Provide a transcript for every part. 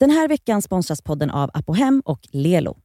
Den här veckan sponsras podden av Apohem och Lelo.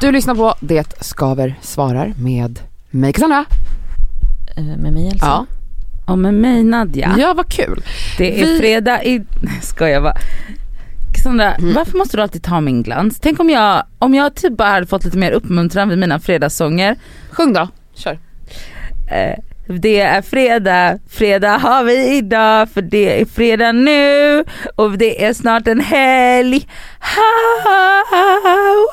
Du lyssnar på Det skaver svarar med mig Cassandra. Eh, med mig Elsa. Ja. Och med mig Nadja. ja, vad kul. Det är Vi- fredag i... Nej ska jag bara. Cassandra, Mm. varför måste du alltid ta min glans? Tänk om jag, om jag typ bara hade fått lite mer uppmuntran vid mina fredagssånger. Sjung då, kör. Eh, det är fredag, fredag har vi idag för det är fredag nu och det är snart en helg. Ha, ha, ha,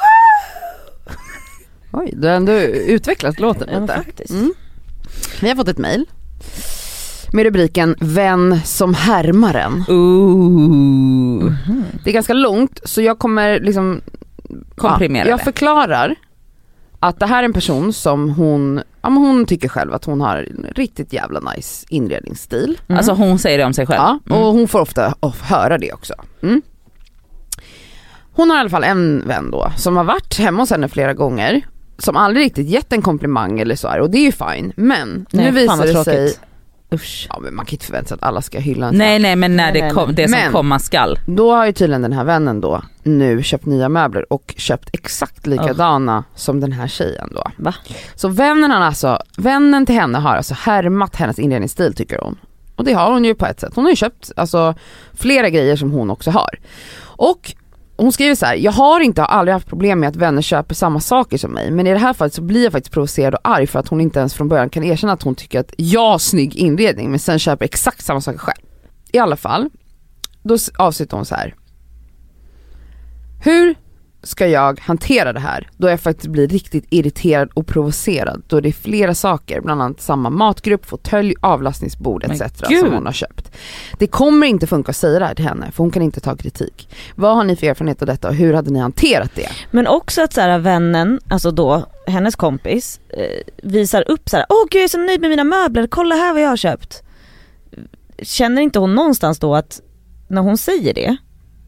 Oj, du har ändå utvecklat låten Ja, lite. faktiskt. Mm. Vi har fått ett mail med rubriken Vän som härmar en. wow. Ooh. Det är ganska långt så jag kommer liksom Komprimera ja, Jag det. förklarar att det här är en person som hon, ja men hon tycker själv att hon har en riktigt jävla nice inredningsstil. Mm. Alltså hon säger det om sig själv. Ja, och Mm. hon får ofta of- höra det också. Mm. Hon har i alla fall en vän då som har varit hemma hos henne flera gånger som aldrig riktigt gett en komplimang eller så här och det är ju fine men Nej, nu visar det sig. Usch. ja men man kan inte förvänta sig att alla ska hylla en Nej nej men när Nej, det, nej, kom, nej. det som Men- komma skall. Då har ju tydligen den här vännen då nu köpt nya möbler och köpt exakt likadana som den här tjejen då. Va? Så vännen, har alltså, vännen till henne har alltså härmat hennes inredningsstil tycker hon. Och det har hon ju på ett sätt. Hon har ju köpt alltså, flera grejer som hon också har. Och hon skriver så här: jag har inte aldrig haft problem med att vänner köper samma saker som mig men i det här fallet så blir jag faktiskt provocerad och arg för att hon inte ens från början kan erkänna att hon tycker att jag har snygg inredning men sen köper exakt samma saker själv. I alla fall, då avslutar hon så här. Hur ska jag hantera det här då jag faktiskt blir riktigt irriterad och provocerad då det är flera saker, bland annat samma matgrupp, fåtölj, avlastningsbord etc. som hon har köpt. Det kommer inte funka att säga det här till henne för hon kan inte ta kritik. Vad har ni för erfarenhet av detta och hur hade ni hanterat det? Men också att så här, vännen, alltså då hennes kompis, eh, visar upp så här: åh gud jag är så nöjd med mina möbler, kolla här vad jag har köpt. Känner inte hon någonstans då att när hon säger det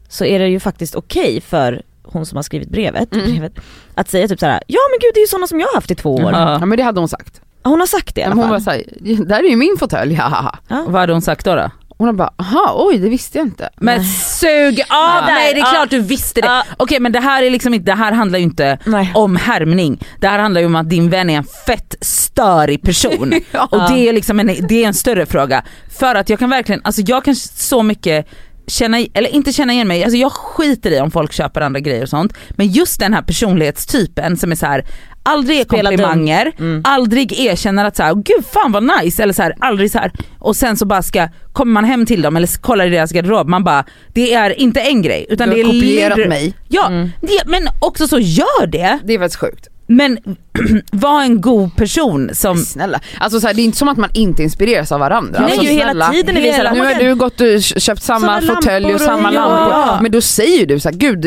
så är det ju faktiskt okej för hon som har skrivit brevet, Mm. brevet att säga typ så här: ja men gud det är ju sådana som jag har haft i två år. Ja. Ja men det hade hon sagt. Hon har sagt det i alla Men hon fall. var såhär, där är ju min fåtölj, haha. Ja. Vad hade hon sagt då? då? Hon har bara, aha oj det visste jag inte. Men Nej. sug av Ja. mig, det är Ja. klart du visste det. Ja. Okej men det här är liksom inte, det här handlar ju inte Nej. om härmning. Det här handlar ju om att din vän är en fett störig person. Och det är liksom en, det är en större fråga. För att jag kan verkligen, alltså jag kan så mycket känna, eller inte känna igen mig, alltså jag skiter i om folk köper andra grejer och sånt. Men just den här personlighetstypen som är så här aldrig ger komplimanger, Mm. aldrig erkänner att så här, gud fan vad nice, eller så här, aldrig så här. och sen så bara ska, kommer man hem till dem eller kollar i deras garderob, man bara, det är inte en grej utan Du det har är kopierat mig. Ja, Mm. det, men också så gör det, Det är faktiskt sjukt. Men var en god person som Snälla, alltså så här, det är inte som att man inte inspireras av varandra. Nej alltså, ju hela snälla. tiden är vi såhär, Nu har du gått och köpt samma fåtölj och samma och- lampor. ja. Men då säger du så här, gud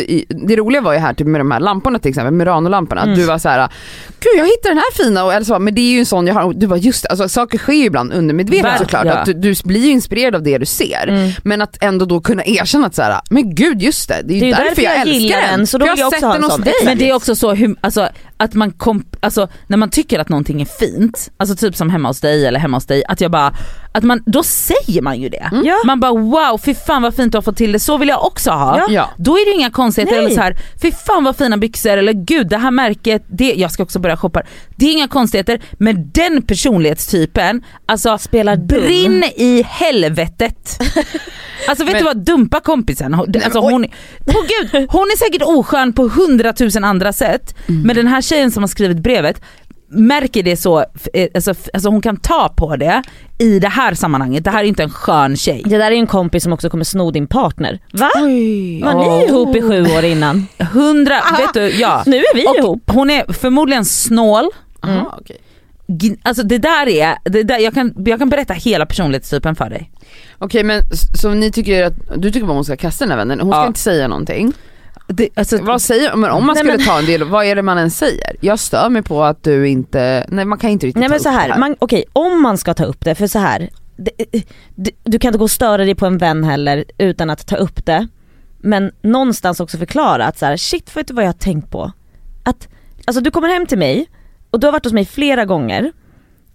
det roliga var ju här typ med de här lamporna till exempel, Murano-lamporna, Mm. du var så här, gud jag hittade den här fina och så, men det är ju en sån jag har, och du var just alltså saker sker ju ibland undermedvetet Verkligen. såklart, att du, du blir ju inspirerad av det du ser. Mm. Men att ändå då kunna erkänna att så här, men gud just det, det är ju Det är därför, därför jag, jag älskar den. den, så då jag har sett den en hos dig. Men det är också så hur, alltså, att man komp, alltså, när man tycker att någonting är fint, alltså typ som hemma hos dig eller hemma hos dig, att jag bara, att man, då säger man ju det. Ja. Man bara wow, fy fan vad fint du har fått till det, så vill jag också ha. Ja. Då är det ju inga konstigheter, Nej. eller så här, fy fan vad fina byxor, eller gud det här märket, det, jag ska också börja shoppa. Det är inga konstigheter, men den personlighetstypen, alltså Spelar dum. brinn i helvetet. Alltså vet Men- du vad, dumpa kompisen. Alltså, hon, oh, gud, hon är säkert oskön på hundratusen andra sätt, Mm. men den här tjejen som har skrivit brevet märker det så, eh, alltså, alltså hon kan ta på det i det här sammanhanget. Det här är inte en skön tjej. Det där är en kompis som också kommer sno din partner. Va? Oj. Var ni ihop i sju år innan? Hundra, vet du, ja. Nu är vi Och ihop. hon är förmodligen snål, Aha, okej. Gin- Alltså det där är, det där, jag, kan, jag kan berätta hela personlighetstypen för dig. Okej men s- så ni tycker att, du tycker bara hon ska kasta den här vännen, hon ska Ja. inte säga någonting. Det, alltså, Vad säger, men om man Nej, skulle men- ta en del, vad är det man än säger? Jag stör mig på att du inte, nej man kan inte riktigt Nej ta men upp så det här, man, okej om man ska ta upp det, för så här. Det, det, du kan inte gå och störa dig på en vän heller utan att ta upp det. Men någonstans också förklara att så här, shit vet du vad jag har tänkt på? Att, alltså du kommer hem till mig och du har varit hos mig flera gånger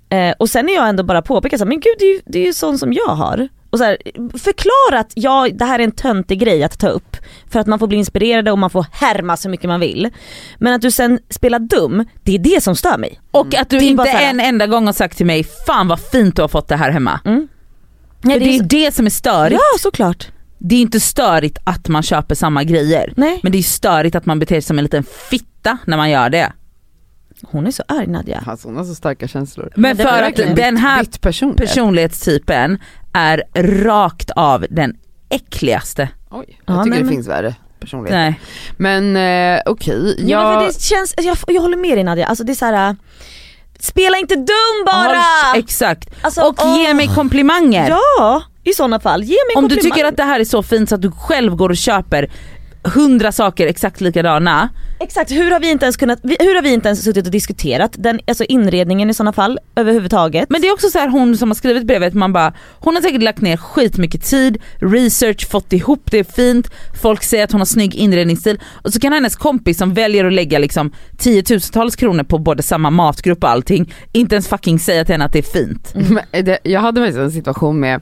eh, och sen är jag ändå bara påpekar så här, men gud det är ju, det är ju sånt som jag har. Och så här, förklara att ja, det här är en töntig grej att ta upp för att man får bli inspirerad och man får härma så mycket man vill. Men att du sen spelar dum, det är det som stör mig. Och att du Det är inte här- en enda gång har sagt till mig, fan vad fint du har fått det här hemma. Mm. För Nej, det är ju så- det som är störigt. Ja såklart. Det är inte störigt att man köper samma grejer. Nej. Men det är störigt att man beter sig som en liten fitta när man gör det. Hon är så arg Nadja. Alltså hon har så starka känslor. Men det för är att den här Bytt person. personlighetstypen är rakt av den äckligaste. Oj, jag Ja, tycker nej, det men- finns värre personligheter. Nej. Men eh, okej, Ja, men jag... för det känns, jag, jag håller med dig Nadja, alltså det är så här. äh, spela inte dum bara! Håll- Exakt. Alltså, och ge åh. mig komplimanger. Ja, i sådana fall. Ge mig en Om du tycker att det här är så fint så att du själv går och köper hundra saker exakt likadana. Exakt, hur har vi inte ens kunnat, hur har vi inte ens suttit och diskuterat den, alltså inredningen i sådana fall överhuvudtaget? Men det är också så här hon som har skrivit brevet, man bara, hon har säkert lagt ner skitmycket tid, research, fått ihop det fint, folk säger att hon har snygg inredningsstil och så kan hennes kompis som väljer att lägga liksom tiotusentals kronor på både samma matgrupp och allting, inte ens fucking säga till henne att det är fint. Men det, jag hade faktiskt en situation med,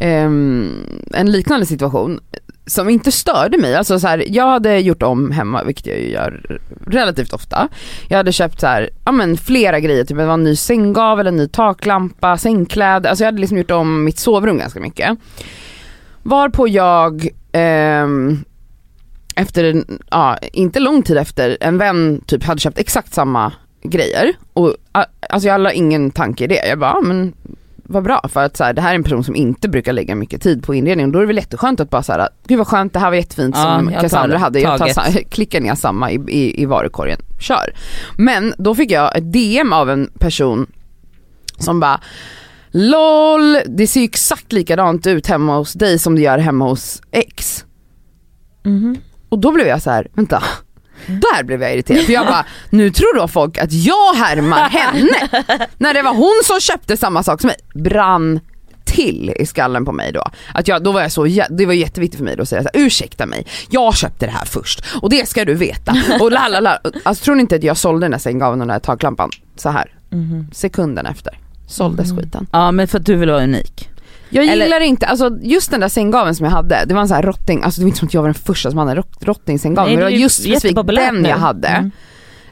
ehm, en liknande situation som inte störde mig. Alltså så här, jag hade gjort om hemma, vilket jag ju gör relativt ofta. Jag hade köpt så här, ja men flera grejer, typ det var en ny sänggavel, en ny taklampa, sängkläder. Alltså jag hade liksom gjort om mitt sovrum ganska mycket. Varpå jag eh, efter, en, ja, inte lång tid efter, en vän typ hade köpt exakt samma grejer. Och alltså jag la ingen tanke i det. Jag bara, ja, men vad bra för att så här, det här är en person som inte brukar lägga mycket tid på inredning. Då är det väl jätteskönt att bara så här, gud vad skönt det här var jättefint Ja, som Cassandra hade. Jag tar, sa- klickar ner samma i, i, i varukorgen, kör. Men då fick jag ett DM av en person som bara LOL, det ser ju exakt likadant ut hemma hos dig som det gör hemma hos X. Mhm. Och då blev jag så här, vänta. Där blev jag irriterad för jag bara, nu tror då folk att jag härmar henne. När det var hon som köpte samma sak som mig. Brann till i skallen på mig då. Att jag, då var jag så, det var jätteviktigt för mig då att säga så här, ursäkta mig, jag köpte det här först och det ska du veta. Och lalala. Alltså tror ni inte att jag sålde den där sänggaveln och den där taklampan så här Mhm. sekunden efter. Såldes skiten. Ja men för att du vill vara unik. Jag Eller- gillar inte, alltså just den där sänggaveln som jag hade, det var en sån här rotting, alltså det var inte som att jag var den första som hade en rott- rottingsänggavel, men det var just specifikt den nu. jag hade. Mm.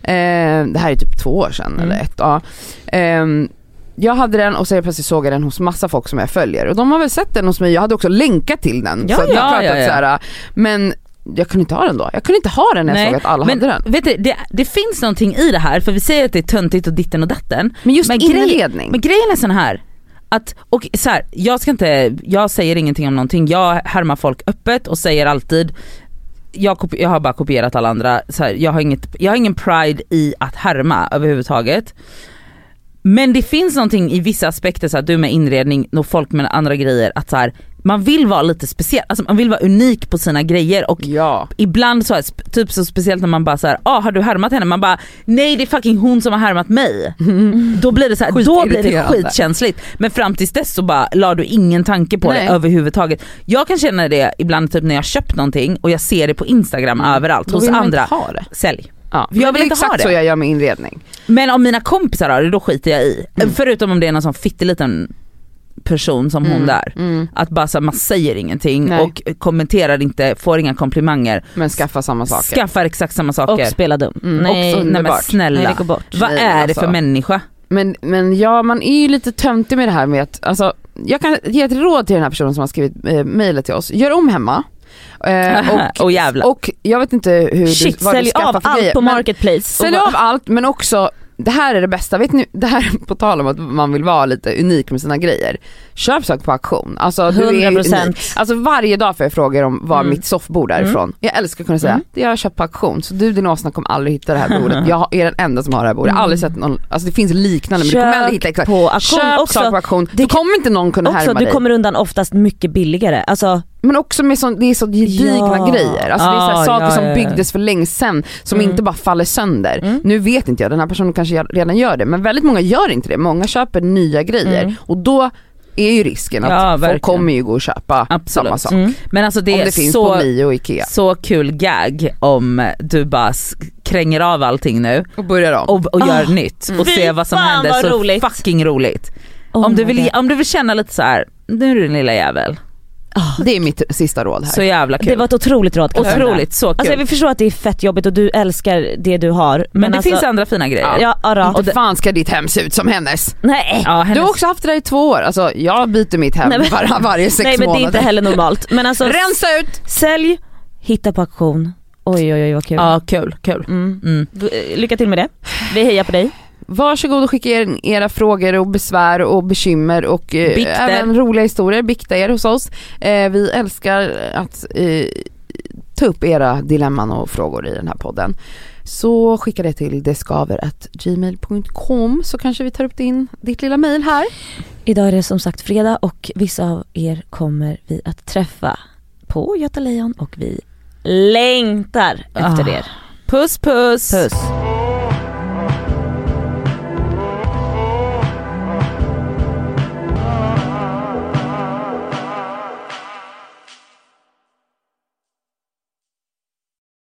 Eh, det här är typ två år sedan Mm. eller ett, ja. Ehm, jag hade den och så plötsligt såg jag den hos massa folk som jag följer och de har väl sett den hos mig, jag hade också länkat till den. Ja, så ja, ja, ja. Så här, men jag kunde inte ha den då. Jag kunde inte ha den när jag Nej, såg att alla men hade den. vet du, det, det finns någonting i det här, för vi säger att det är töntigt och ditten och datten. Men just men inredning. Men grejen är sån här, att, och så här, jag ska inte, jag säger ingenting om någonting, jag härmar folk öppet och säger alltid jag, kopi- jag har bara kopierat alla andra, så här, jag, har inget, jag har ingen pride i att härma överhuvudtaget. Men det finns någonting i vissa aspekter, så här, du med inredning och folk med andra grejer, att så här, man vill vara lite speciell, alltså man vill vara unik på sina grejer och Ja. ibland så, här, typ så speciellt när man bara såhär, ah, har du härmat henne? Man bara, nej det är fucking hon som har härmat mig. Då blir det så här, då blir det skitkänsligt. Men fram tills dess så bara la du ingen tanke på Nej. det överhuvudtaget. Jag kan känna det ibland typ när jag köpt någonting och jag ser det på instagram överallt Mm. Då hos vill man andra. inte ha det. Sälj. Ja. Jag vill inte ha exakt det. så jag gör med inredning. Men om mina kompisar har det, då skiter jag i. Mm. Förutom om det är någon sån fitteliten person som hon Mm, där. Mm. Att bara så här, man säger ingenting Nej. och kommenterar inte, får inga komplimanger. Men skaffa samma saker. Skaffar exakt samma saker. Och spela dum. Mm, nej, också Nej men snälla. nej det går bort. Vad Nej, är det alltså. för människa? Men, men ja, man är ju lite töntig med det här med att, alltså, jag kan ge ett råd till den här personen som har skrivit eh, mejlet till oss. Gör om hemma. Eh, och, jävlar. och jag vet inte hur Shit, du, vad du sälj skaffar av för allt grejer, på marketplace. Sälj Och av allt men också, det här är det bästa, vet ni, det här på tal om att man vill vara lite unik med sina grejer. Köp saker på auktion. Alltså, du är 100%. unik. Alltså varje dag får jag frågor om var Mm. mitt soffbord är ifrån. Jag älskar att kunna säga, Mm. det har jag köpt på auktion så du din åsna kommer aldrig hitta det här bordet. Jag är den enda som har det här bordet. Jag har aldrig sett någon, alltså det finns liknande men du kommer aldrig hitta exakt. på auktion Köp också. saker på auktion, det då kommer inte någon kunna Också, härma du dig. kommer undan oftast mycket billigare. Alltså, Men också med så, det är så gedigna Ja. grejer. Alltså det är så här Ah, saker ja, som ja, byggdes för länge sedan som Mm. inte bara faller sönder. Mm. Nu vet inte jag, den här personen kanske redan gör det men väldigt många gör inte det. Många köper nya grejer Mm. och då är ju risken att Ja, folk verkligen. kommer ju gå och köpa Absolut. samma sak. Mm. Men alltså det Om är det finns så, på Mio och Ikea. så kul gag om du bara kränger av allting nu Och börjar om. och, och gör Ah. nytt och Fy ser vad som fan, händer. vad Så roligt. fucking roligt. Oh om, du vill, God. om du vill känna lite så här, nu är du en lilla jävel. Det är mitt sista råd här. Så jävla kul. Det var ett otroligt råd. Otroligt, så kul. Alltså vi förstår att det är fett jobbigt och du älskar det du har. Men, men det alltså, finns andra fina grejer. Ja, ja, då. Inte fan ska ditt hem se ut som hennes. Nej. Ja, hennes, Du har också haft det där i två år, alltså jag byter mitt hem Nej, men- var, varje sex Nej men det är månader. inte heller normalt. Men alltså Rensa ut! sälj, hitta på auktion. Oj oj oj vad kul. ja kul, kul. Mm. Mm. Lycka till med det. Vi hejar på dig. Varsågod och skicka in era frågor och besvär och bekymmer och eh, Bikter. även roliga historier, bikta er hos oss. Eh, vi älskar att eh, ta upp era dilemman och frågor i den här podden. Så skicka det till deskaver.gmail.com så kanske vi tar upp din, ditt lilla mail här. Idag är det som sagt fredag och vissa av er kommer vi att träffa på Göta Lejon och vi längtar efter Ah. er. Puss puss. Puss.